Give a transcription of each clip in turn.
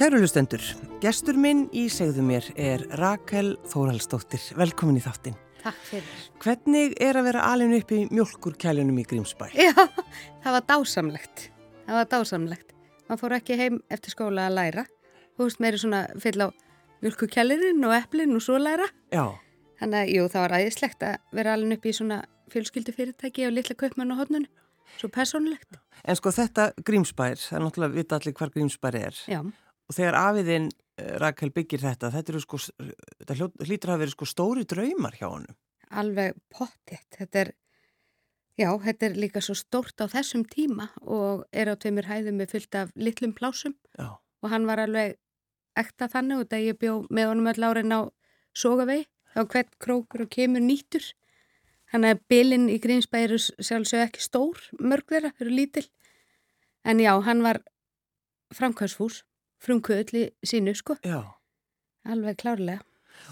Kærulustendur, gestur minn í segðu mér er Rakel Þóraldsdóttir. Velkomin í þáttin. Takk fyrir. Hvernig er að vera alveg upp í mjölkurkælunum í Grímsbæ? Já, það var dásamlegt. Það var dásamlegt. Man fór ekki heim eftir skóla að læra. Þú veist, meiri svona fyll á mjölkurkælirinn og eplinn og svo læra. Já. Þannig að, jú, það var æðislegt að vera alveg upp í svona fjölskyldu fyrirtæki og litla kaupmann á hodnunum. Svo personlegt. En sko þetta Grímsbær, það er náttúrulega vita allir hvar Grímsbær er. Já. Og þegar afiðinn uh, Rakel byggir þetta, þetta, sko, þetta hlýtur að vera sko stóri draumar hjá honum. Alveg pottitt. Þetta er, já, þetta er líka svo stórt á þessum tíma og er á tveimur hæðum með fyllt af litlum plásum. Já. Og hann var alveg ekta þannig og það ég bjó með honum öll árin á sogavegi. Þá hvert krókur og kemur nýtur. Þannig að bylinn í Grímsbæ eru sjálfsög ekki stór, mörg þeirra, eru lítil. En já, hann var framkvæmsfús, frumkvöðli sínu, sko. Já. Alveg klárlega.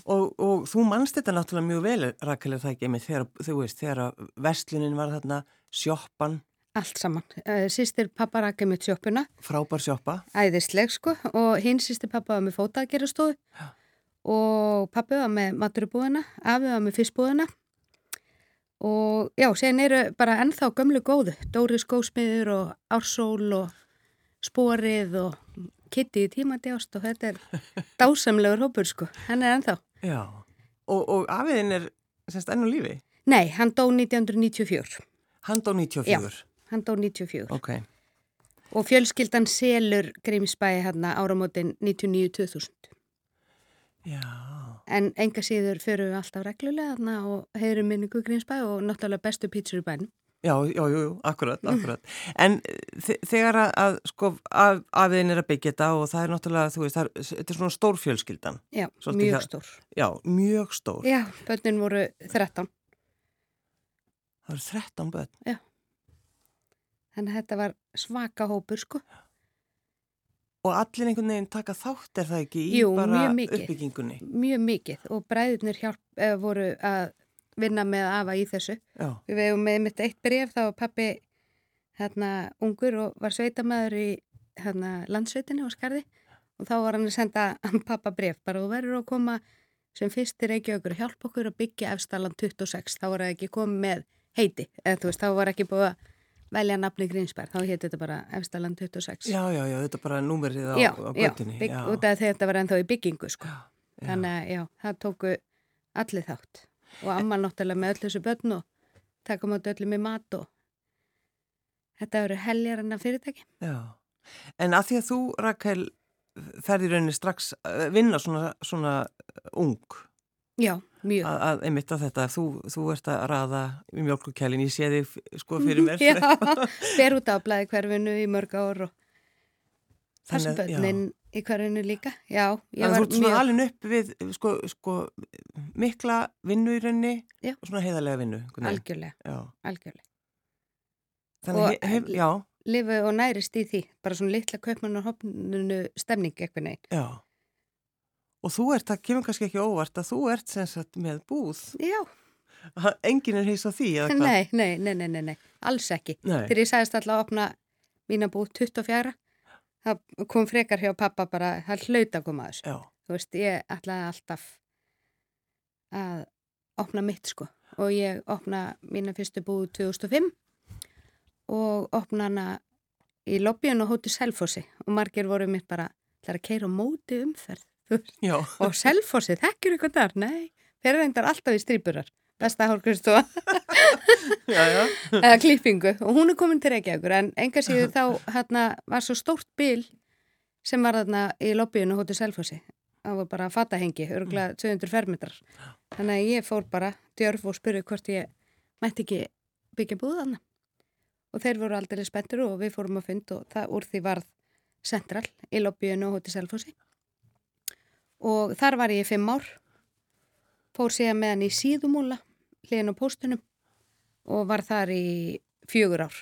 Og, og þú mannst þetta náttúrulega mjög vel, Rakel, er það ekki með þegar, þú veist, þegar vestlunin var þarna, sjoppan. Allt saman. Sýstir pappa rakið með sjoppuna. Frábær sjoppa. Æðisleg, sko. Og hinn sýstir pappa var með fótaðgerastóðu. Og pappi var með maturubúðina, afi var með fyrstbúðina og já, sen eru bara ennþá gömlu góðu, Dóri skósmiður og Ársól og Sporið og Kitty í tímandi ást og þetta er dásamlegur hópur sko, hann er ennþá. Já, og, og afiðin er semst enn og lífi? Nei, hann dó 1994 Hann dó 94? Já, hann dó 94 Ok. Og fjölskyldan selur Grímsbæi hérna áramótin 99-2000 Já. En enga síður fyrir við alltaf reglulega og heyrum minningu Grímsbæ og náttúrulega bestu pítsur í bænum. Já, já, jú, jú, akkurat, akkurat. En þegar að, að sko, af, afiðin er að byggja þetta og það er náttúrulega, þú veist, er, þetta er svona stór fjölskyldan. Já, Svolítið mjög það- stór. Já, mjög stór. Já, börnin voru 13. Það eru 13 börn. Þannig að þetta var svaka hópur, sko. Og allir einhvern veginn taka þátt er það ekki í Jú, bara mjög uppbyggingunni. Mjög mikið og bræðurnir hjálp, eh, voru að vinna með afa í þessu. Já, Við hefum með mitt eitt bref, þá var pappi hérna ungur og var sveitamæður í hérna landsveitinni á Skarði og þá var hann að senda pappa bref bara og verður að koma sem fyrstir ekki okkur að hjálpa okkur að byggja efstalan 26, þá var það ekki komið með heiti, eða þú veist, þá var ekki búið að velja nafni Grínsberg, þá hétt þetta bara efstalan 26. já, já, já þetta bara númerið á, já, á já, göttunni. bygg, út af þetta var ennþá í byggingu sko. já. þannig að já, það tóku allir þátt og amma náttúrulega með öll þessu börn og taka mátu öllum í mat og þetta eru heljar enna fyrirtæki. Já, en að því að þú, Rakel, ferði rauninni strax að vinna svona, svona ung. Já, mjög. Að, að einmitt að þetta, þú, þú ert að raða í mjölkukælin, ég sé þig sko fyrir mér. já, fer út á blæði hverfinu í mörg ár og þessu börnin í hverfinu líka já, Þannig að þú ert svona mjög alveg upp við sko, sko, mikla vinnu í rauninni Já. og svona heiðarlega vinnu. algjörlega, Já. algjörlega Þannig að, hef, já, lifu og nærist í því, bara svona litla kaupmann og hopnunu stemning eitthvað neginn já. Og þú ert, það kemur kannski ekki óvart að þú ert sem sagt með búð. já, Engin er heis á því, eða hvað? nei, nei, nei, nei, nei, alls ekki Nei. Þegar ég sagðist alltaf að opna mína búið 24, það kom frekar hjá pappa bara, það hlaut að koma að þessu. Já, Þú veist, ég ætlaði alltaf að opna mitt sko og ég opna mína fyrstu búið 2005 og opna hana í lobbyun og hóti Selfossi og margir voru mitt bara, það er að keira móti umferð. Og Selfossi, þekkir eitthvað þar? Nei, þeir reyndar alltaf í strípurar. Besta já. eða klippingu. Og hún er komin til Reykjavíkur en enga síður þá hérna, var svo stórt bíl sem var þarna í lobbyinu hóttu Selfossi. Það var bara fatahengi, örgulega 200 fermetrar. Þannig að ég fór bara djörf og spurði hvort ég mætti ekki byggja búið þarna. Og þeir voru aldrei spenntur og við fórum að fund og það úr því varð central í lobbyinu hóttu Selfossi. Og þar var ég fimm ár. Fór síðan með hann í síðumúla hliðin á póstunum og var þar í fjögur ár.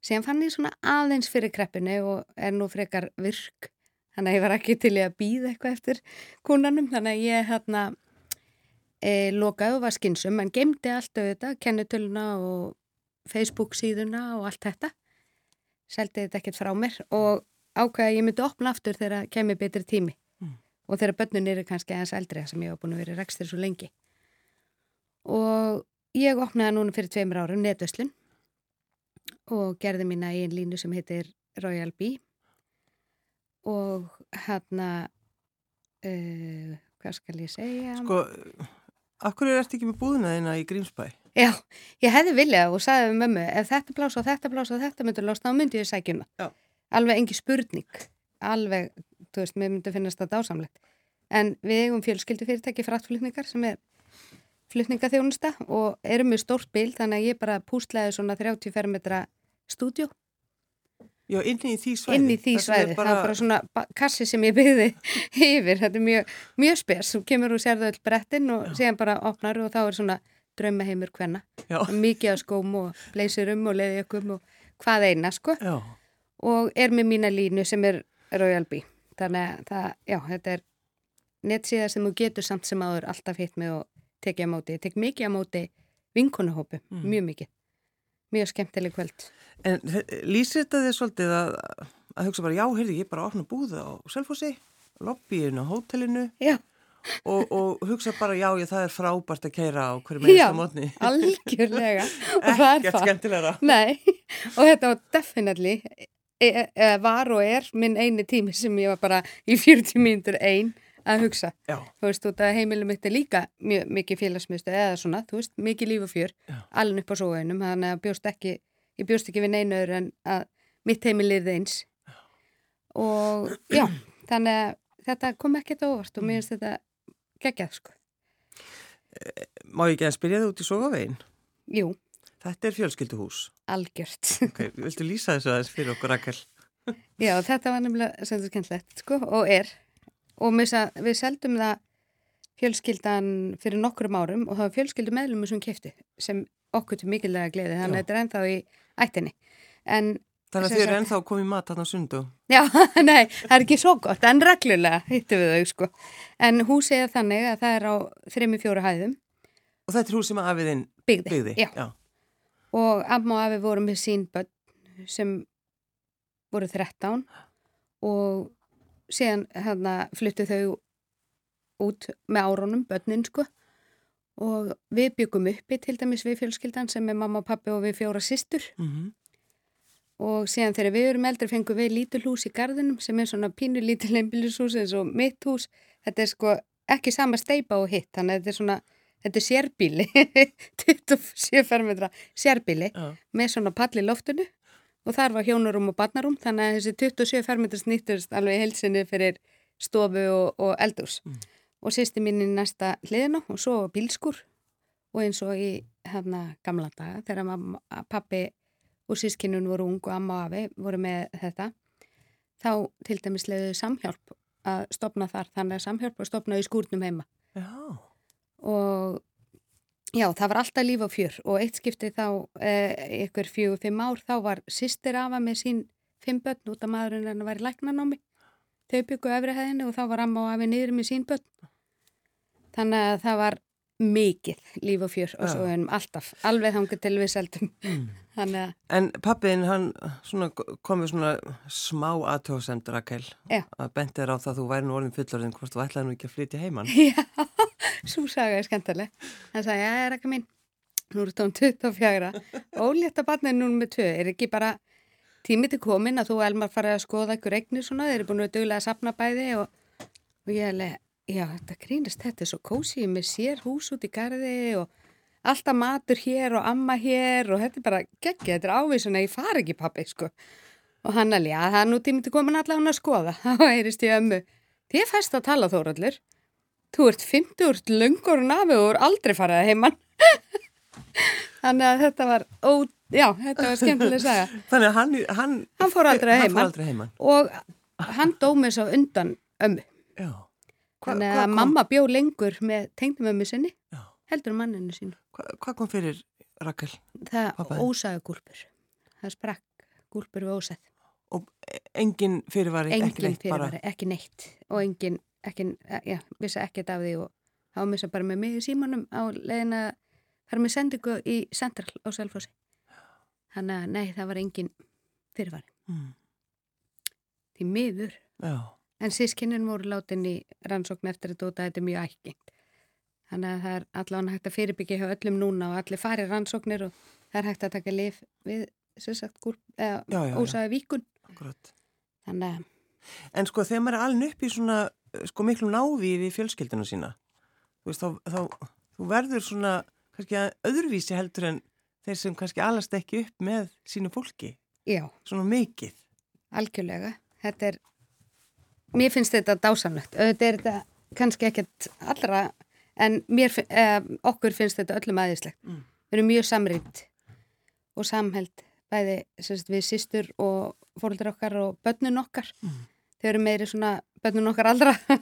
Síðan fann ég svona aðeins fyrir kreppinu og er nú frekar virk. Þannig að ég var ekki til að býða eitthvað eftir kúnanum. Þannig að ég hérna e, lokaði og var skinsum en gemdi allt auðvitað, kennutöluna og Facebook síðuna og allt þetta. Seldi þetta ekkert frá mér og ákvæði að ég myndi opna aftur þegar kemur betri tími Mm. og þegar börnun eru kannski aðeins eldri sem ég var búin að vera rekstur svo lengi og ég opnaði núna fyrir tveimur árum netvöslun og gerði mína einn línu sem heitir Royal Bee og hérna uh, hvað skal ég segja Sko, af hverju ert ekki með búðina þína í Grímsbæ? Já, ég hefði viljað og sagði við mömmu ef þetta blás og þetta blás og þetta myndur losna þá myndi ég sækjuna. Já. Alveg engi spurning. Alveg, þú veist, mér myndi finnast það dásamlegt. En við eigum fjölskyldu fyrirtæki fraktflutningar sem er flutningaþjónusta og erum með stórt bíl þannig að ég bara pústlaði svona 30 fermetra stúdjó Já, inni í því svæði. inn í því er svæði. Það var bara svona kassi sem ég byggði yfir. Þetta er mjög, mjög spes. Þú kemur og sérðu öll brettin og síðan bara opnar og þá er svona draumaheimur hvenna. Já, mikið af skóm og bleysurum og leðjökum og hvað eina sko já, og er með mína línu sem er Royal Bee þannig að það, já, þetta er netsíða sem þú getur samt sem áður alltaf hitt með og tekið á móti ég tek mikið á móti vinkonahópu Mm. mjög mikið, mjög skemmtileg kvöld en lýsir þetta þið svolítið að, að hugsa bara, já, heyrði, ég bara opna búða á Selfossi, lobbyinu á hótelinu já, og, og hugsa bara, já, ég, það er frábært að keira á hverju Já. á mótni. algjörlega það er Ekkert skemmtilegra. Nei, og þetta var definitely e e var og er minn eini tími sem ég var bara í 40 mínútur ein að hugsa Já, þú veist, út að heimilum mitt er líka mjög mikið félagsmyndstu eða svona, þú veist, mikið líf og fjör Já. alveg upp á sóðunum, þannig að bjóst ekki ég bjóst ekki við neinu öðru en að mitt heimil lifði eins og já, þannig að þetta kom ekkert óvart og mér finnst þetta geggjað, sko. má ég ekki að spyrja þið út í sogavegin? Jú, Þetta er fjölskylduhús. algjört Ok, viltu lýsa þessu aðeins fyrir okkur, Rakel? Já, þetta var nefnilega sem þú skemmtilegt, sko, og er og við, seldum það fjölskyldan fyrir nokkrum árum og það var fjölskyldu meðlum sem keftu sem okkur til mikilvæga gleði þannig Já. að þetta er ennþá í ættinni en Þannig að þið eru ennþá komið mat þarna sundu. já, nei, það er ekki svo gott en reglulega hittum við þau sko en húsið er þannig að það er á þremi fjóru hæðum Og þetta er hús sem afiðinn byggði, byggði. Já. og amma og afi voru með sín börn sem voru 13 og síðan hérna fluttu þau út með árunum, börnin sko. Og við byggum uppi til dæmis við fjölskyldan sem er mamma og pappi og við fjóra systur. Mm og síðan þegar við erum eldri fengum við lítil hús í gardinum sem er svona pínu lítil einbýlishús eins og mitt hús. Þetta er sko ekki sama steipa og hitt þannig að þetta er svona, þetta er sérbíli 27 fermetra sérbíli Já. með svona pall í loftinu og þar var hjónarum og barnarum þannig að þessi 27 fermetrar snýttust alveg heilsinni fyrir stofu og, og eldús Mm. og sýsti mín í næsta hliðina og svo bílskur og eins og í hérna gamla daga þegar mamma, pappi og sískinun voru ung og amma og afi voru með þetta þá til dæmis leiðu samhjálp að stopna þar þannig að samhjálp var stopnað í skúrnum heima Já. og já, það var alltaf líf og fjör og eitt skipti þá eh, ykkur fjögur, fimm ár, þá var sýstir afa með sín fimm börn út af maðurinn en það var í læknanámi. Þau byggu efri hæðinni og þá var amma og afi niður með sín börn. Þannig að það var mikið líf og fjör og Já. svo erum alltaf alveg þangað til við seldum Mm. að, En pappiðin, hann kom við svona smá aðtóðsend, Rakel. Já. Að benti þér á það að þú væri nú orðin fullorðin hvort þú ætlaði nú ekki að flytja heimann. já, svo saga er skemmtileg hann sagði, já, er ekki mín nú eru tóm 24 ólétta barnið núna með tvö, er ekki bara tími til komin að þú Elmar farið að skoða ykkur eignir svona, þeir eru búin að duglega að sapna bæði og, og ég alveg já, þetta grínast, þetta er svo kósi með sér hús út í garði og alltaf matur hér og amma hér og þetta er bara geggja, þetta er ávísun að ég fari ekki pappi, sko. Og hann alveg, já, það er nú tími til komin allavega að skoða. Þá heyrist ég ömmu þið fæst að tala Þóraldur þú ert 50 úr löngur nafi og er aldrei farið að heimann þannig að þetta var ó, já, þetta var skemmtileg saga. Þannig að hann, hann, Hann fór aldrei að heimann. og hann dómi svo undan ömmu. Já. Hva, þannig að mamma bjó lengur með tengdumömmu sinni Já. heldur manninu sínu Hvað, hvað kom fyrir Rakel? það ósaðu gúlpur það sprakk gúlpur við ósað Og engin fyrirvari, ekki engin neitt bara. fyrirvari, ekki neitt og engin, ekki, já, vissi ekkert af því og þá missa bara með mig í símanum á leiðin að fara með sendingu í Central á Selfossi þannig að nei, það var engin fyrirvari Mm. því miður. Já. En sískinin voru látin í rannsókn eftir þetta og þetta er mjög ækking. Þannig að það er allavega hægt að fyrirbyggja hjá öllum núna og allir fari rannsóknir og það er hægt að taka lif við sagt, ósaði víkun. Akkurat. Þannig að... En sko þegar maður er alveg upp í svona sko miklu náði við fjölskyldinu sína, þú veist, þá, þá þú verður svona kannski öðruvísi heldur en þeir sem kannski alast ekki upp með sínu fólki. Já. Svona mikið. Algjörlega. Þetta er, mér finnst þetta dásamlegt. Þetta er þetta kannski ekkert allra, en mér, eh, okkur finnst þetta öllum aðeinslegt. Mm. Við erum mjög samrýnd og samheld, bæði sérst, við sýstur og fóröldur okkar og börnun okkar. Mm. Þau eru meiri svona börnun okkar allra.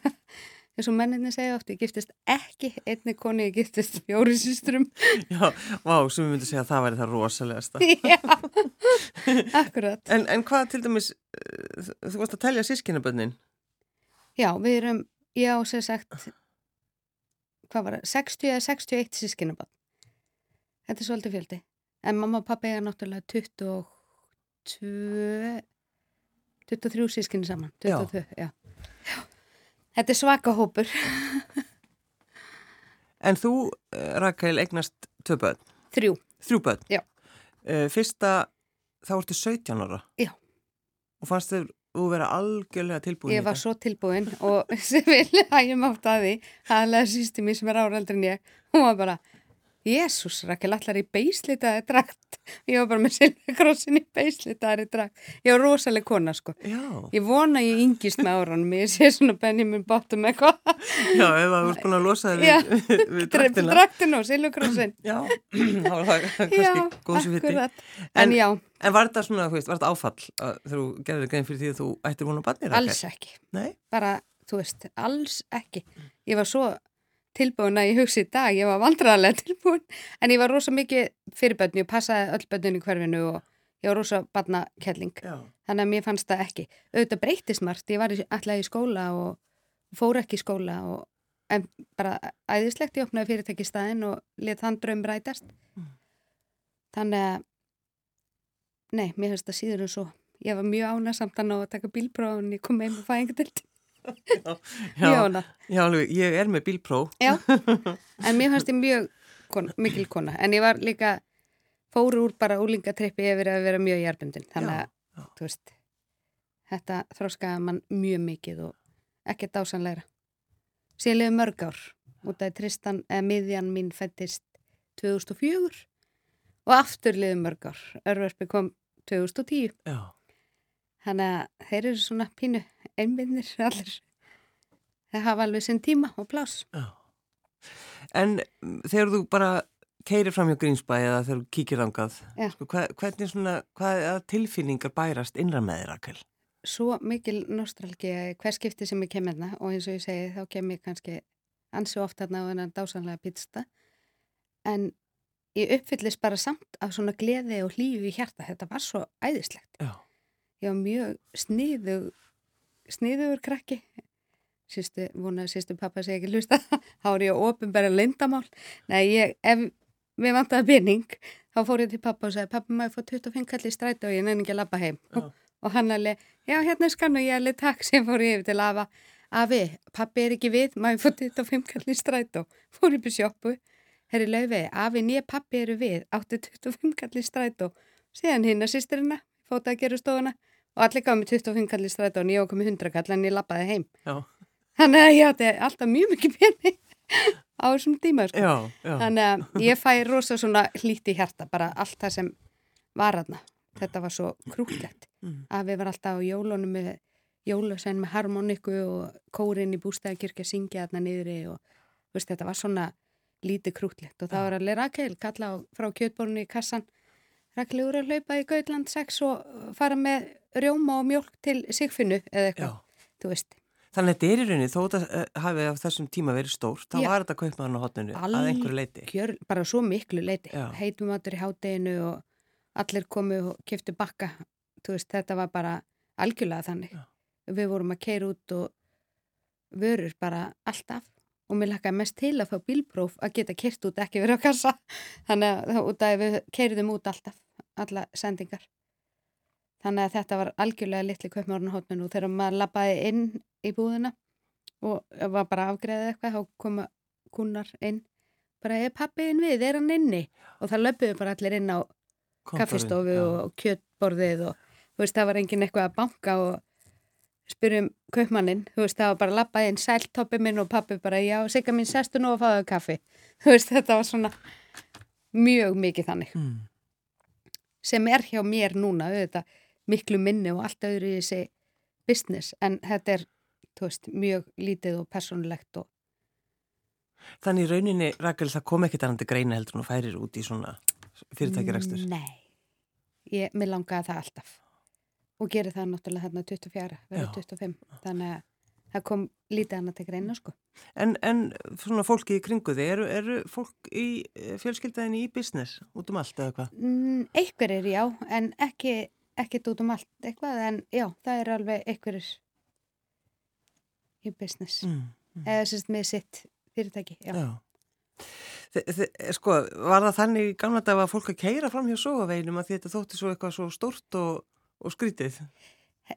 eins og menninni segja oft, ég giftist ekki einni koni, ég giftist fjóri sýsturum Já, vá, sem við myndum segja að það væri það rosalegasta Já, akkurat en, en hvað til dæmis uh, þú varst að telja sískinabönnin Já, við erum, já, sem sagt hvað var það, 60 eða 61 sískinabönn Þetta er svolítið fjöldi en mamma og pappa eiga náttúrulega 22 23 sískinni saman 22, já, já. já. Þetta er svaka hópur. en þú, eh, Rakel, eignast tvö börn? Þrjú. Þrjú börn? Já. Uh, fyrsta, þá ertu 17 ára? Já. Og fannst þau þú vera algjörlega tilbúin? Ég var svo tilbúin og sem vilja að ég mátt að því, aðlega sísti mér sem er áraaldrin ég, hún var bara Jésús, Rakel, allar í beislitaði drakt. Ég var bara með silvekrossin í beislitaði drakt. Ég var rosalega kona, sko. Já. Ég vona ég yngist með áranum. Ég sé svona Benjamin Bottom eitthvað. Já, ef það voru búin að losa þig við, við draktina. Draktinu og silvekrossin. Já, þá var það kannski góðs við þetta. En já. En var þetta svona, veist, var þetta áfall þegar þú gerði grein fyrir því að þú ættir vona bannir? Alls ekki. Nei? Bara, þú veist, alls ekki. Ég var svo tilbúin að ég hugsi í dag, ég var vandrarlega tilbúin en ég var rosa mikið fyrir bönni og passaði öll bönnin í hverfinu og ég var rosa barnakelling þannig að mér fannst það ekki. Auðvitað breytist margt, ég var alltaf í skóla og fór ekki í skóla og, en bara æðislegt ég opnaði fyrirtæki staðin og let þann draum rætast. Mm. þannig að nei, mér finnst það síður en svo. Ég var mjög ánægsamt að ná að taka bílbróð og ég kom með með fæðingadöldi Já, já, já alveg, ég er með bílpró Já, en mér fannst ég mjög kona, mikil kona, en ég var líka fóru úr bara úlingatrippi yfir að vera mjög hjarbundin, þannig að þú veist, þetta þróskaði mann mjög mikið og ekki dásanleira síðan liði mörg ár. Út af Tristan, eða miðjan mín fættist 2004 og aftur liði mörg ár. Örverfi kom 2010 Já Þannig að þeir eru svona pínu einminnir allir. Þeir hafa alveg sinn tíma og plás. Já. En þegar þú bara keirir fram hjá Grímsbæ eða þegar þú kíkir ángað, sko, hvernig svona, hvað tilfinningar bærast innra með þér, Rakel? Svo mikil nostralgi að hver skipti sem ég kem hérna og eins og ég segi þá kem ég kannski ansi ofta hérna á þennan dásanlega pýtsta en ég uppfyllist bara samt af svona gleði og hlífi í hjarta. Þetta var svo æðislegt. Já ég var mjög sniðu sniðugur krakki. Sýstu, vonaði sýstu pappa segi ekki hlusta. Þá er ég að ofinbæra lindamál nei, ég, ef við vantaði binning, þá fór ég til pappa og sagði pappa maður fór 25 kalli stræti og ég nefn ekki að lappa heim. Já. og hann alveg, já hérna skannu ég alveg takk sem fór ég yfir til að afi, pappi er ekki við, maður fór 25 kalli stræti og fór ég på sjópu herri laufi, afi nýja pappi eru við, átti 25 kalli stræti og síðan hinn að sýsturina fóta að gera stofuna og allir gaf mér 25 kallir stræta og ég ákom með 100 kall en ég lappaði heim já. þannig að ég átti alltaf mjög mikið penni á þessum tíma sko. já, já. þannig að ég fæ rosa svona hlíti hjarta bara allt það sem var aðna þetta var svo krúllett mm. að við var alltaf á jólunum með jólusenn með harmoniku og kórin í bústæðakirkja syngja aðna niðri og veist, þetta var svona lítið krúllett og það var allir Rakel kalla á, frá kjötborunni í kassan Rakel úr að hlaupa í Gautland 6 og fara með rjóma og mjölk til sigfinnu eða eitthvað, þú veist. Þannig að þetta er í rauninni, þó að hafi á þessum tíma verið stórt, þá var þetta kaupmaðan á hotninu að einhverju leiti. Algjör, bara svo miklu leiti. Heitum áttur í hátteginu og allir komu og kæftu bakka. Þú veist, þetta var bara algjörlega þannig. Já. Við vorum að keira út og vörur bara alltaf og mér lakkaði mest til að fá bílpróf að geta kert út ekki verið á kassa. Þannig að við keirðum út alltaf, alla sendingar þannig að þetta var algjörlega litli kaupmárnahotnin og þegar maður lappaði inn í búðina og var bara afgreðið eitthvað þá koma kunnar inn. Bara er pappiðin við, er hann inni? Og það löpuðu bara allir inn á kaffistofu já. og kjötborðið og þú veist það var engin eitthvað að banka og spyrjum kaupmannin, þú veist það var bara lappað inn sæltoppi minn og pappi bara já, sigga mín sestu nú og fáðu kaffi. Þú veist þetta var svona mjög mikið þannig. Mm. sem er hjá mér núna auðvitað miklu minni og allt öðru í þessi business en þetta er veist, mjög lítið og persónulegt og Þannig rauninni, Rakel, það kom ekkert annandi greina heldur en þú færir út í svona fyrirtækjarækstur. Nei, ég, mér langaði það alltaf og geri það náttúrulega hérna 24, verið Já. 25 þannig að það kom lítið annað til greina sko. En, en svona fólki í kringu þig, eru, eru fólk í eh, fjölskyldaðinni í business út um allt eða hvað? Mm, einhverjir já, en ekki ekkert út um allt eitthvað en já, það er alveg einhverjir í business Mm. eða sérst með sitt fyrirtæki já. Já. Sko, var það þannig gamla dag að fólk að keira fram hjá sógaveginum að þetta þótti svo eitthvað svo stórt og, og skrítið?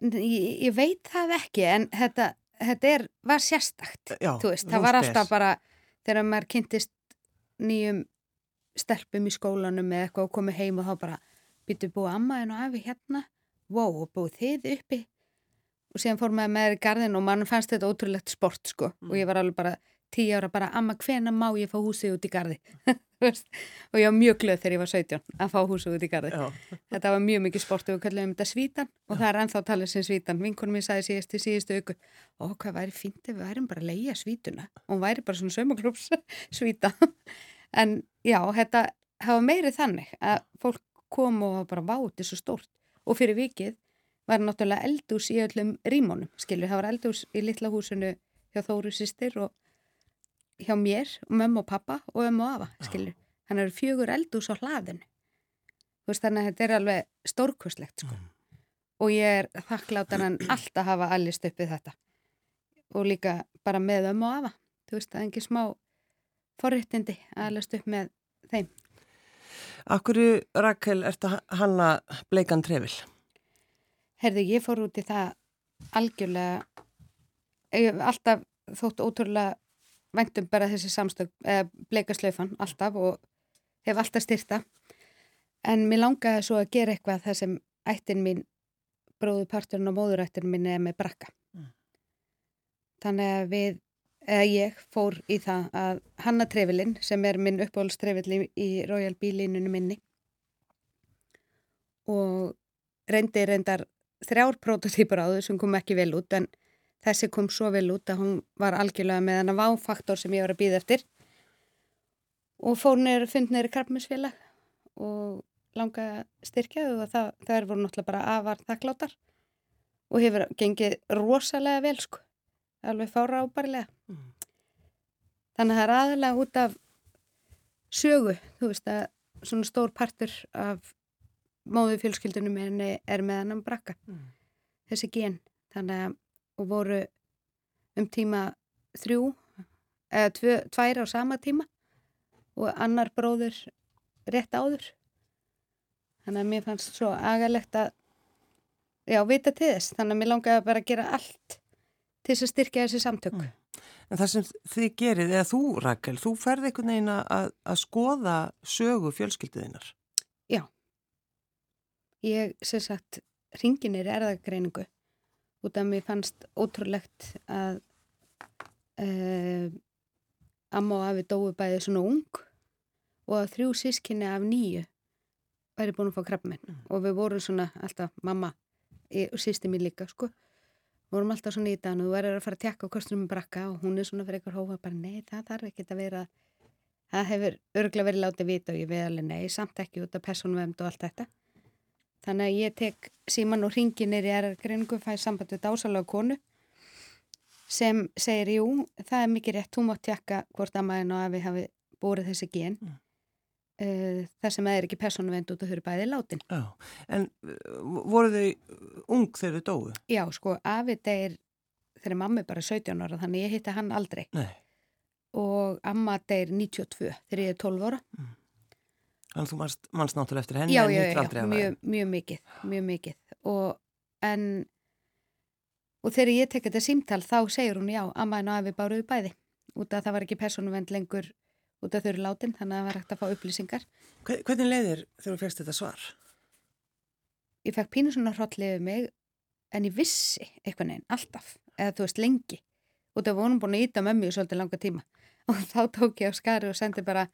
Ég, ég veit það ekki en þetta, þetta er, var sérstakt Já, veist, það var spes. alltaf bara þegar maður kynntist nýjum stelpum í skólanum eða eitthvað og komið heim og þá bara býtu búið amma en og afi hérna. Wow, og búið þið uppi. Og síðan fór maður með þér í garðin og mann fannst þetta ótrúlegt sport sko. Mm. og ég var alveg bara tíu ára bara amma hvena má ég fá húsið út í veist, og ég var mjög glöð þegar ég var 17 að fá húsið út í garði. Já, Þetta var mjög mikið sport og við kallum þetta svítan. Og það er ennþá talið sem svítan. Vinkonum mér sagði síðast í síðustu auku og hvað væri fínt ef við værim bara að leia svítuna. Og hún væri bara svona saumaklúps svíta. En já, þetta hafa meiri þannig að fólk kom og var bara váti svo stórt og fyrir vikið var náttúrulega eldús í öllum rímónum, skilur, það var eldús í litla húsinu hjá Þóru sýstir og hjá mér, mömmu og pappa og ömmu og afa, skilur. Þannig eru fjögur eldús á hlaðinu. Þú veist, þannig að þetta er alveg stórkostlegt sko. Og ég er þakklátan en alltaf hafa allist uppið þetta. Og líka bara með ömmu og afa. Þú veist, það er ekki smá forréttindi að allist upp með þeim. Akkur, Rakel, ert að hanna bleikan trefil? Herði, ég fór út í það algjörlega, alltaf þótt ótrúlega væntum bara þessi samstök, bleika slaufan, alltaf og hef alltaf styrta. En mér langaði svo að gera eitthvað það sem ættin mín, bróðuparturinn og móðurættin mín er með brakka. Mm. Þannig að við, eða ég fór í það að hanna trefilinn sem er minn uppáhaldstrefill í, Royal Bee-línunum minni. Og reyndi reyndar þrjár prototýpur á þau sem kom ekki vel út en þessi kom svo vel út að hún var algjörlega með hana váfaktor sem ég var að býða eftir. Og fór neyru fund neyru krabbminsfélag og langaði að styrkja þau og það, það voru náttúrulega bara afar þakkláttar og hefur gengið rosalega vel sko, alveg fára ábærilega. Mm. Þannig að það er aðalega út af sögu, þú veist að svona stór partur af móðu fjölskyldunum henni er með hann brakka, Mm. þessi gen. Þannig að og voru um tíma þrjú eða tvö, tvær á sama tíma og annar bróður rétt áður. Þannig að mér fannst svo agalegt að já, vita til þess. Þannig að mér langaði bara að gera allt til þess að styrkja þessi samtök. Mm. En það sem þið gerið, eða þú, Rakel, þú ferði einhvern veginn að, að skoða sögu fjölskylduðinnar. Ég, sem sagt, ringin er erðagreiningu út af mér fannst ótrúlegt að uh, amma og afi dói bæði svona ung og að þrjú sískinni af nýju væri búin að fá krabbminn Mm. og við vorum svona alltaf mamma og sýsti mér líka sko vorum alltaf svona í dag og þú verður að fara að tekka á kostunum með brakka og hún er svona fyrir eitthvað hófa bara nei það þarf ekki að vera það hefur örgulega verið látið vita og ég veið alveg nei samt ekki út af persónvefnd og allt þetta þannig að ég tek síman og ringi nýri erðgreiningu fæ samband við dásalega konu sem segir jú það er mikið rétt, þú mátt tekka hvort að maður og afi hafi búrið þessi gen Mm. Uh, það sem er ekki persónvefnd út af þau eru bæði látin Já, en uh, voru þau ung þegar þau dóu? Já, sko, afi deyr þegar mamma er bara 17 ára, þannig ég hitti hann aldrei. Nei. Og amma deyr 92 þegar ég er 12 ára. Þannig að þú manst, manst náttúrulega eftir henni já, en já, hittir já, aldrei að mjög, mjög mikið, mjög mikið. og en og þegar ég tek þetta símtal þá segir hún já, amma en afi báruðu bæði út af það var ekki personuvend lengur út af þau eru látin þannig að það var hægt að fá upplýsingar. Hve- Hvernig leiðir þegar þú fegst þetta svar? ég fekk pínu svona við mig en ég vissi eitthvað neginn, alltaf eða þú veist lengi. Út af vonum búin að íta mömmu í svolítið langa tíma. Og þá tók ég á skari og sendi bara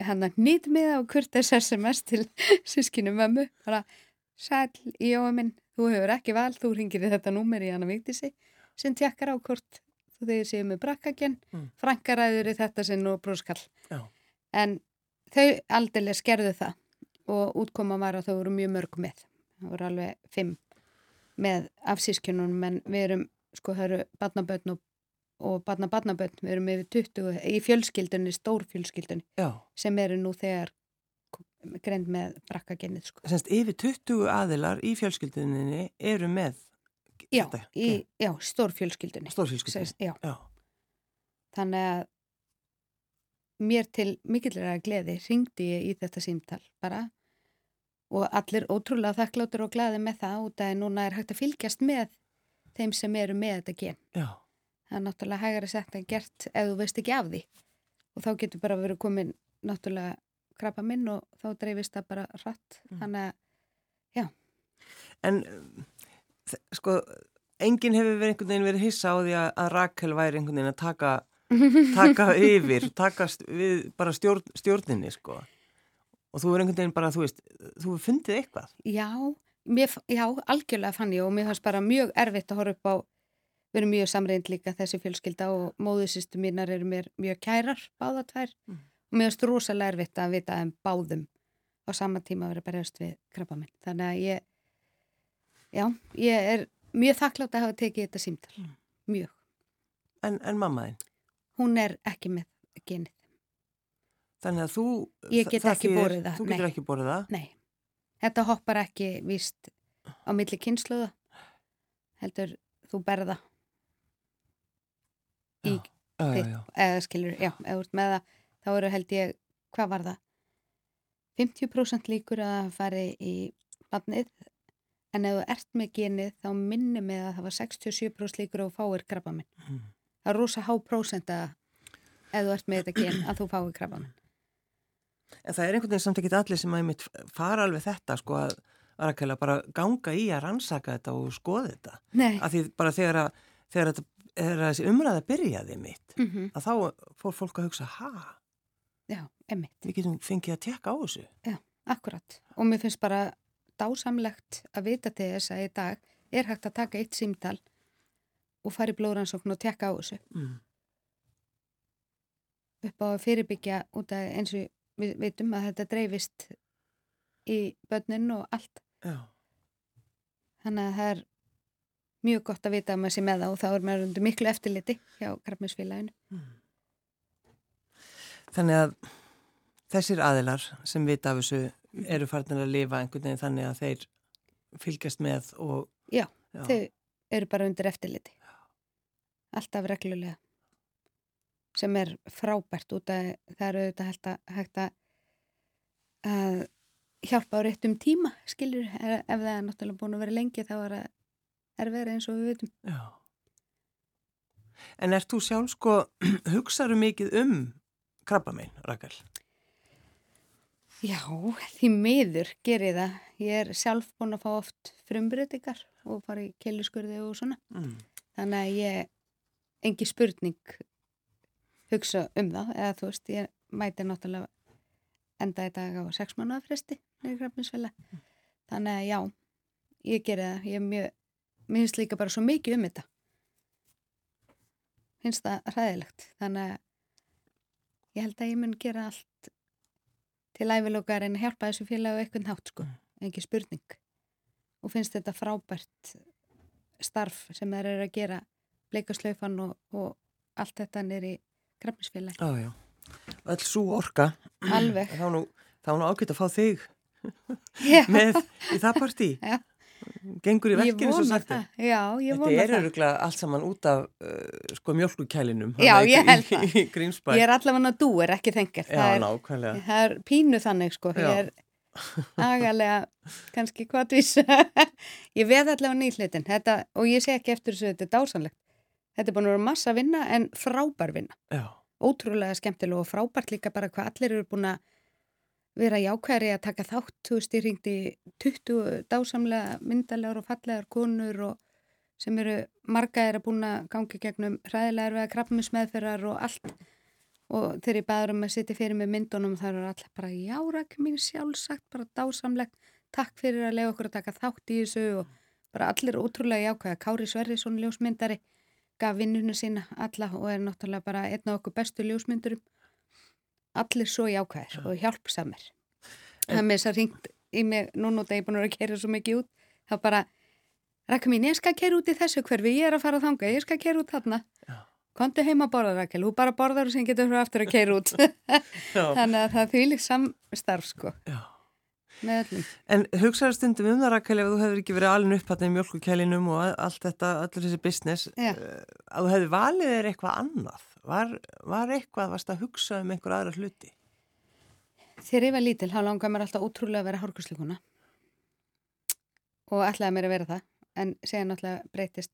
hann að nýtt miða og kurtis SMS til sískinu mömmu. Bara sæl í jóa minn þú hefur ekki val, þú ringir þetta númer í hana viktísi sem tjekkar á hvort þegar séu með brakkagen Mm. frankaræður í þetta sinn og brúskall Já. en þau aldrei skerðu það og útkoma var að þau voru mjög mörg með. Það voru alveg fimm með afsískjunum en við erum, sko það eru barnabötn og, og barnabarnabötn, við erum yfir 20 í fjölskyldunni, stór fjölskyldunni Já, sem eru nú þegar greint með brakkagennið sko. semst yfir 20 aðilar í fjölskylduninni eru með Já, í, já, stór fjölskyldunni. stórfjölskyldunni. Sest- Já, Já, þannig að mér til mikillega gleði ringdi ég í þetta símtal bara og allir ótrúlega þakkláttur og glæði með það út að núna er hægt að fylgjast með þeim sem eru með þetta gen. já, Það er náttúrulega hægara sett en gert ef þú veist ekki af því og þá getur bara verið komin náttúrulega krabba minn og þá dreifist það bara rætt. Mm. Þannig að en um, þ- sko, enginn hefur verið einhvern veginn verið hissa á því að, að Rakel væri einhvern veginn að taka, taka yfir, taka við bara stjórn, stjórninni, sko. Og þú er einhvern veginn bara, þú veist, þú hefur fundið eitthvað. Já, mér, já, algjörlega fann ég og mér fannst bara mjög erfitt að horfa upp á, við erum mjög samreind líka þessi fjölskylda og móðusistu mínar eru mér mjög kærar, báða tvær Mm. og mér fannst rosalega erfitt að vita um báðum á sama tíma að vera berjast við krabba minn. Þannig að ég, já, ég er mjög þakklátt að hafa tekið þetta símtal, Mm. mjög. En, en mamma þinn, Hún er ekki með genið, þannig að þú... Ég get ekki borið það, Þú getur nei. ekki borið það. nei. Þetta hoppar ekki víst á milli kynsluða, heldur þú berða í Já, já, þitt, já. eða skilur, já, eða ert með það, þá eru held ég, hvað var það? 50% líkur að fari í badnið, en ef þú ert með genið þá minni með að það var 67% líkur að þú fáir krabba minn. Mm. Það er rosa há prósent að ef þú ert með þetta gen að þú fáir krabba minn. En það er einhvern veginn samt ekki allir sem að einmitt fara alveg þetta, sko, að Rakel að bara ganga í að rannsaka þetta og skoða þetta. Nei, Af því bara þegar að, þegar þetta, þegar þessi umræða byrjaði mitt, mm að þá fór fólk að hugsa, ha, já, emmitt, við getum fengið að tekka á þessu. akkurat. Og mér finnst bara dásamlegt að vita til þess að í dag er hægt að taka eitt símtal og fara í blóðrannsókn og tekka á þessu. Mm. upp á að fyrirbyggja út af eins og við veitum að þetta dreifist í börnin og allt. Já. Þannig að það er mjög gott að vita að maður sé með það og þá er maður undir miklu eftirliti hjá Krafminsfélaginu. Mm. Þannig að þessir aðilar sem vita af þessu eru farnir að lifa einhvern veginn þannig að þeir fylgjast með og... Já, já. Þau eru bara undir eftirliti. Alltaf reglulega. Sem er frábært út að það eru auðvitað hægt að, að, hjálpa á réttum tíma, skilur, ef það er náttúrulega búin að vera lengi þá er það erfið eins og við veitum. Já. En ert þú sjálf sko, hugsaðu mikið um krabba minn, Rakel? Já, því miður gerir það. Ég er sjálf búin að fá oft frumbreytingar og fara í kelluskurði og svona. Mm. Þannig að ég, engi spurning hugsa um það. Eða þú veist, ég mæti náttúrulega enda í dag á sex mánuða fresti krafninsfæla. Þannig að já, ég gerir það. Ég er mjög, mér finnst líka bara svo mikið um þetta. Finnst það ræðilegt. Þannig að ég held að ég mun gera allt til ævilokar en hjálpa þessu félagi á eitthvað nátt sko, ekki spurning og finnst þetta frábært starf sem þeir eru að gera bleikaslaufan og, og allt þetta nýri grafnisfélagi Já, já. Öll svo orka. alveg Þá nú, nú ágætt að fá þig með í það partí. Já. Gengur í verkinu svo sagt. er. það Þetta er það öruglega allt saman út af uh, sko mjölkukælinum. Já, ég held það. Ég er allavega dúer, ekki þengar Já, það er, nákvæmlega. það er pínu þannig sko Já. ég er agalega kannski hvað vís ég veð allavega þetta, og ég sé ekki eftir þessu þetta er dásanlegt þetta er búin að vera massa vinna en frábær vinna Já, ótrúlega skemmtilega og frábært líka bara hvað allir eru búin að vera jákværi að taka þátt, þú veist, ég ringdi 20 dásamlega myndalegar og fallegar konur og sem eru marga er að búin að gangi gegnum hræðilegar við að krabbmismeðferðar og allt. Og þegar ég baður um að sitja fyrir með myndunum þar eru allir bara járak mín sjálfsagt, bara dásamlegt. Takk fyrir að lega okkur að taka þátt í þessu. Og bara allir ótrúlega jákvæða Kári Sverrisson ljósmyndari gaf vinnuna sína alla og er náttúrulega bara einn af okkur bestu ljósmyndurum allir svo jákvæðir og hjálpsamir það með þess að ringt í mig núna út að ég er búin að kera svo mikið út þá bara, Raka mín, ég skal kera út í þessu hverfi, ég er að fara að þanga, ég skal kera út þarna Já. Kontu heima að borða Rakel, þú bara borðar og sem getur fyrir aftur að keira út. Þannig að það þýlir samstarf sko já. Með öllum. En hugsaður stundum um það Rakel ef þú hefur ekki verið alin upp hann í mjölkukælinum og allt þetta, allir þessi business Já. eh, að þú hefði valið þér eitthvað annað var, var eitthvað, varst að hugsa um einhver aðra hluti? Þegar ég var lítil, þá langaði mér alltaf ótrúlega að vera hárkursleikuna og ætlaði mér að vera það en segja náttúrulega breytist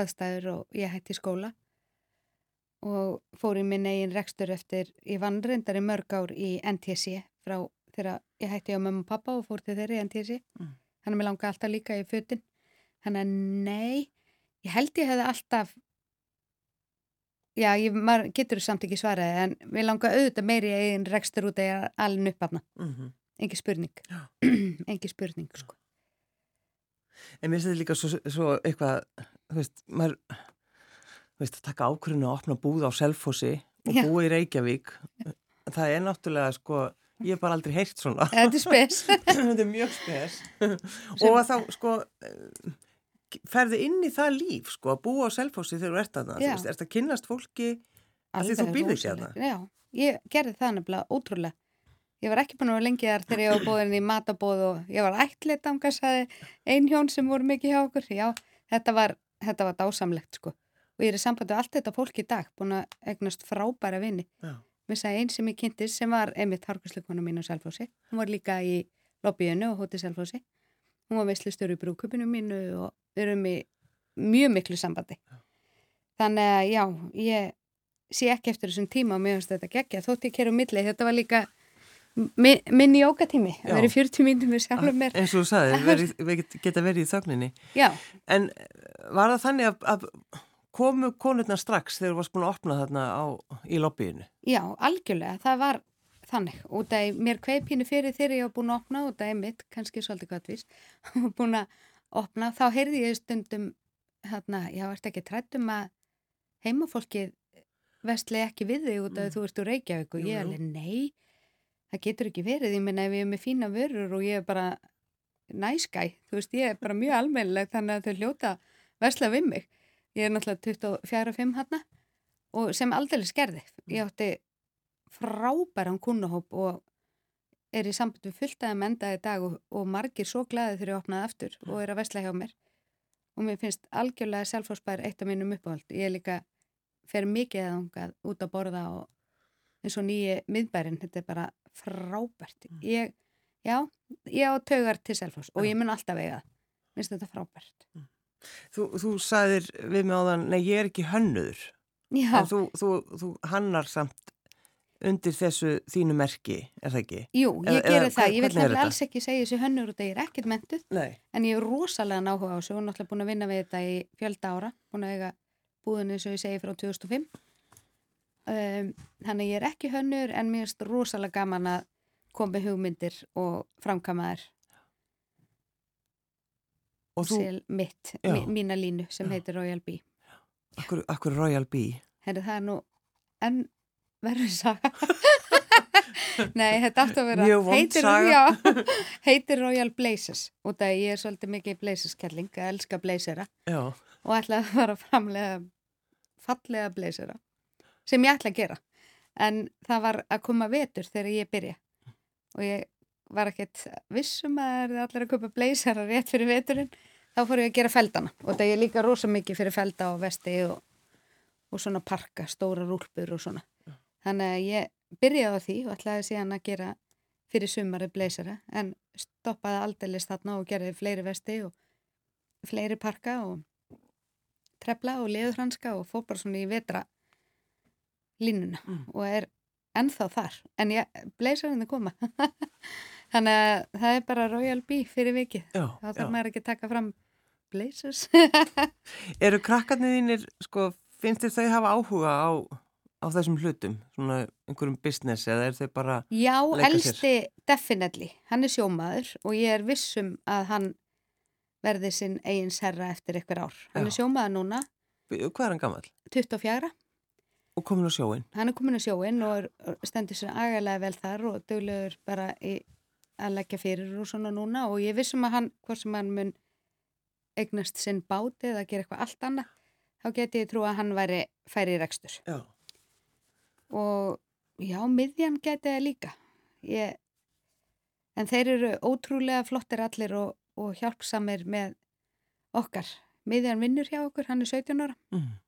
aðstæður og ég hætti skóla og fór í minn eigin rekstur eftir, ég vann reyndar í mörg ár í NTC frá þegar ég hætti á mömmu og pappa og fór til þeirri í NTC Mm. þannig að mér langaði alltaf líka í fötin. Þannig að nei, ég held ég hefði alltaf já, ég, maður getur samt ekki svaraði en mér langaði auðvitað meiri í eigin rekstur út að ég er alveg uppafna Mm -hmm. engi spurning. Engi spurning sko. En mér finnst þetta líka svo, svo eitthvað, þú veist, maður, þú veist, að taka ákvörðinu að opna búð á Selfossi og búa í Reykjavík, það er náttúrulega, sko, ég hef bara aldrei heyrt svona. þetta er spes þetta er mjög spes. og að þá, sko, eh, ferði inn í það líf, sko, að búa á Selfossi þegar þú ert þú Já. veist, ert að kynnast fólki að því þú býrð ekki rosalegt. þarna. já, ég gerði það nefnilega ótrúlega ég var ekki búin að vera lengi þar þegar ég var búin í matabóð og ég var ætlit angasaði ein hjón sem voru mikið hjá okkur já, þetta var, þetta var dásamlegt sko og ég er í sambandi við allt þetta fólk í dag búin að egnast frábæra vini Já. Sagði einn sem ég kynntist sem var einmitt harkursleikonu mín á Selfossi. Hún var líka í lobbyinu og hóti Selfossi. Hún var veislustur í brúkupinu mínu og við erum í mjög miklu sambandi. Þannig að já, ég sé ekki eftir þessum tíma og mér finnst þetta geggja þótt ég keru milli, þetta var líka mi minn jókatími, Já. að vera í 40 mínútur með sjálfur mér. Eins og þú sagði, verið, verið, geta verið í þögninni. já, En eh, var það þannig að, að komu konurnar strax þegar þú varst búin að opna þarna á, í lobbyinu? já, algjörlega það var þannig, út af mér kveipínu fyrir þegar ég var búin að opna út af mitt, kannski svolítið gottvís búin að opna, þá heyrði ég stundum hérna, já, ert ekki trættum að heimafólkið vestli ekki við þig út af Mm. þú ert úr Reykjavík og Jú, ég jú. alveg, nei það getur ekki verið, ég minna ef ég er með fína vörur og ég er bara næskæ, þú veist, ég er bara mjög almennileg þannig að þau hljóta vesla við mig ég er náttúrulega 24-5 hérna og sem aldrei skerði ég átti frábæran kunnahóp og er í samband við fulltæða menda í dag og, og margir svo glæði þegar ég opnaði aftur og er að vesla hjá mér. Og mér finnst algjörlega selfhósbær eitt af mínum uppáhald ég er líka, fer mikið að þangað út að borða og eins og nýji miðbærin, þetta er bara frábært. Ég, já, ég á taugar til selfhós og ég mun alltaf eiga það. Finnst þetta frábært Þú, þú sagðir við mig áðan, nei ég er ekki hönnuður, já, en þú, þú, þú hannar samt undir þessu þínu merki, er það ekki? jú, ég Eða- geri eða það ég vil er nefnilega alls ekki segja þessu hönnur og það er ekkert mentuð Nei. En ég er rosalega náhuga á þessu og náttúrulega búin að vinna við þetta í fjölda ára, búin að eiga búðinu eins og ég segi frá 2005. Um, þannig ég er ekki hönnur en mér finnst rosalega gaman að koma hugmyndir og framkama þær Og þú, mitt, mína línu sem Já. heitir Royal Bee. akkur, akkur Royal Bee? Herri, það er nú enn verður saga. Nei, þetta átti að vera heitir, já, heitir Royal Blazers og það ég er svolítið mikið Blazers-kelling að elska Blazera Já, og ætla að fara að framlega fallega blazera sem ég ætla að gera en það var að koma vetur þegar ég byrja og ég var ekkert vissum að það er allir að köpa blazera rétt fyrir veturinn þá fór ég að gera feldana. Og það er líka rosa mikið fyrir felda og vesti og, og svona parka, stóra rúlpur og svona. Þannig að ég byrjaði á því og ætlaði síðan að gera fyrir sumari blazera en stoppaði aldeilis þarna og gerði fleiri vesti og fleiri parka og trefla og leðurhanska og fór bara svona í vetra línuna Mm. og er ennþá þar. En ég, blazerinn er koma þannig að það er bara Royal Bee fyrir vikið Já, þá þarf maður ekki að taka fram blazers Eru krakkarnir þínir, sko, finnst þér þau hafa áhuga á, á þessum hlutum, svona einhverjum business eða er þau bara, Já, elsti definitely, hann er sjómaður og ég er vissum að hann verði sinn eigins herra eftir ykkur ár. Hann Já. er sjómaður núna, hvað er hann gammal? 24, Og komin á sjóin? hann er komin á sjóin og stendur sér agalega vel þar og duglegur bara í að leggja fyrir og svona núna og ég vissum að hann, hvort sem hann mun eignast sinn báti eða gera eitthvað allt annað, þá geti ég trú að hann væri færi í rekstur. Já. og já, miðjan geti það líka ég, en þeir eru ótrúlega flottir allir og, og hjálpsamir með okkar miðjan vinnur hjá okkur, hann er 17 ára Mm.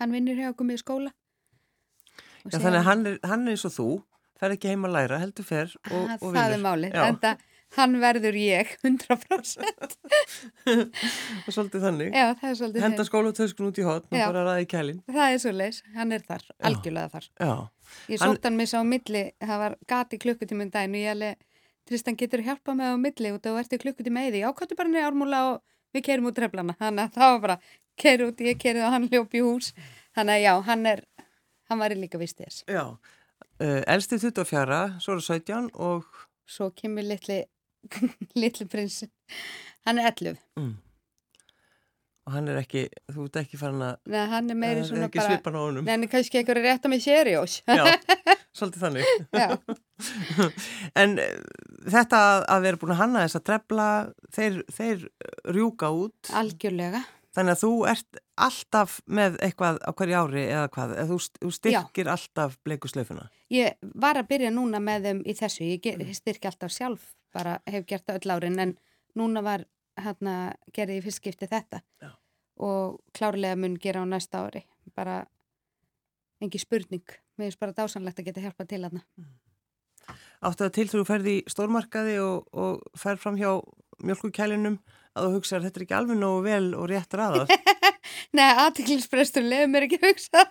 hann vinnur hjá okkur með skóla Já, þannig að hann er, hann er eins og þú, fer ekki heim að læra, heldur fer og, Ah, og það er vinnur. málið, Já. en það hann verður ég 100% Og svolítið þannig. já, svolítið Henda skólatöskun út í hotn og Já. bara ræði kælin. það er svo leis, hann er þar, algjörlega þar Já. Ég sótt hann mig sá milli, það var gati klukkutíminn daginn og ég alveg, Tristan getur hjálpa mig á milli og ertu klukkutíma eði. Já, kottu bara niður ármúla og við keirum út treflana. Þannig að það var bara, keir út, ég keirið og hann ljóp í hús. Þannig að já, hann er, hann var í líka vist þess. Já. Uh, elsti 24, svo eru 17 og Svo kemur litli, litli prinsinn. Hann er 11. mm. og hann er ekki, þú ert ekki farin að Nei, hann er meiri það er svona ekki bara, svipan á honum. nei, hann er kannski eitthvað rétt á mig sériós. Já, svolítið þannig. já, En uh, þetta að, að vera búin að hanna þess að trefla, þeir, þeir rjúka út. algjörlega. Þannig að þú ert alltaf með eitthvað á hverju ári eða hvað, eða þú, st- þú styrkir alltaf bleikuslaufuna. Ég var að byrja núna með þeim í þessu, ég ger- ég styrki alltaf sjálf, bara hef gert það öll árin, en núna var hérna, gerði ég fyrst skipti þetta. Já. og klárlega mun gera á næsta ári, bara engi spurning, mér finnst bara dásanlegt að geta hjálpað til þarna. Áttu það til þú ferði í stórmarkaði og, og fer fram hjá mjölkukælinum að þú hugsa að þetta er ekki alveg nógu vel og rétt raðað. Nei, aðtiklisprestur lefur mér ekki að hugsa.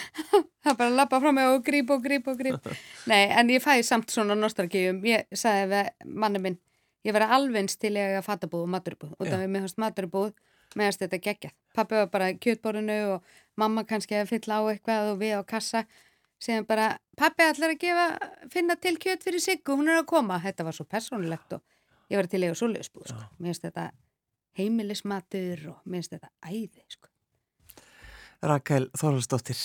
Það er bara að lappa frá mig og gríp og gríp og gríp. Nei, en ég fæ samt svona nostalgíum. Ég sagði við manni minn ég verði alveg til ég að fatabúð og maturbúð og það við mér hans maturbúð meðast þetta geggjað. Pappi var bara kjötborinu og mamma kannski að fylla á eitthvað og við á kassa. Sem bara, pappi ætlar að gefa finna til kjöt fyrir Siggu, hún er að koma. Þetta var svo persónulegt og ég var til ég á svoleiðsbúð, sko. mér finnst þetta heimilismatur og mér finnst þetta æði, sko. Rakel Þorvaldsdóttir,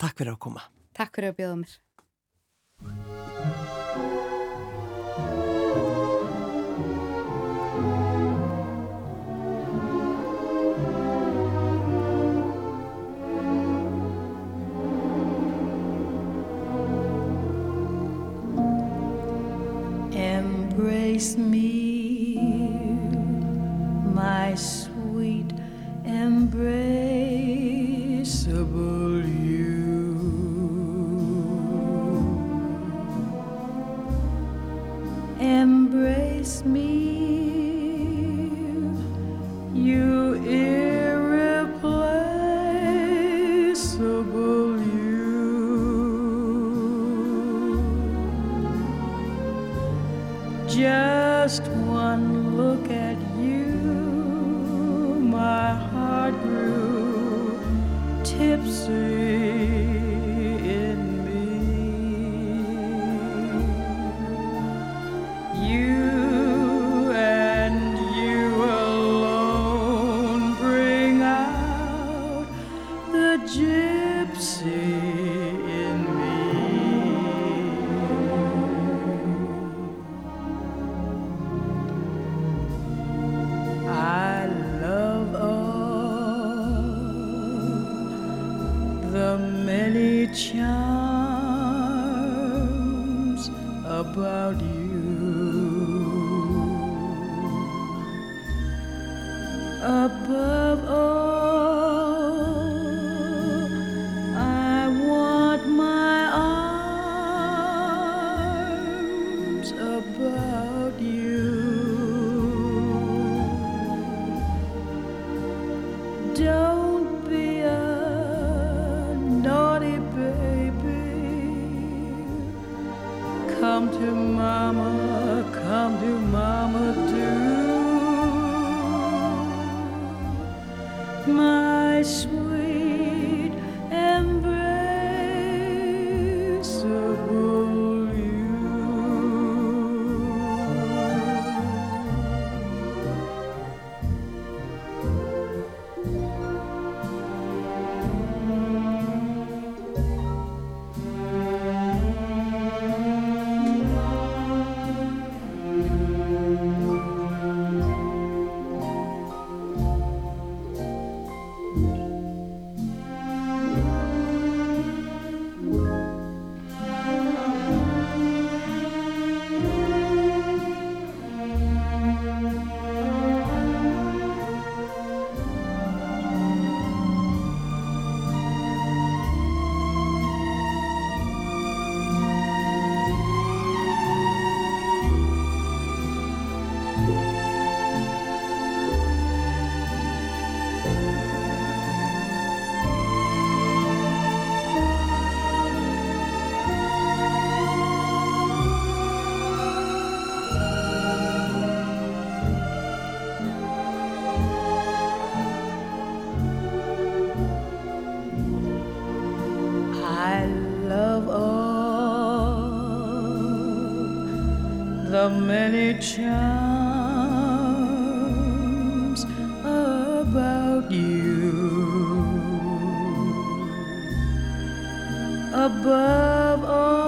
takk fyrir að koma. Takk fyrir að bjóða mér. above all.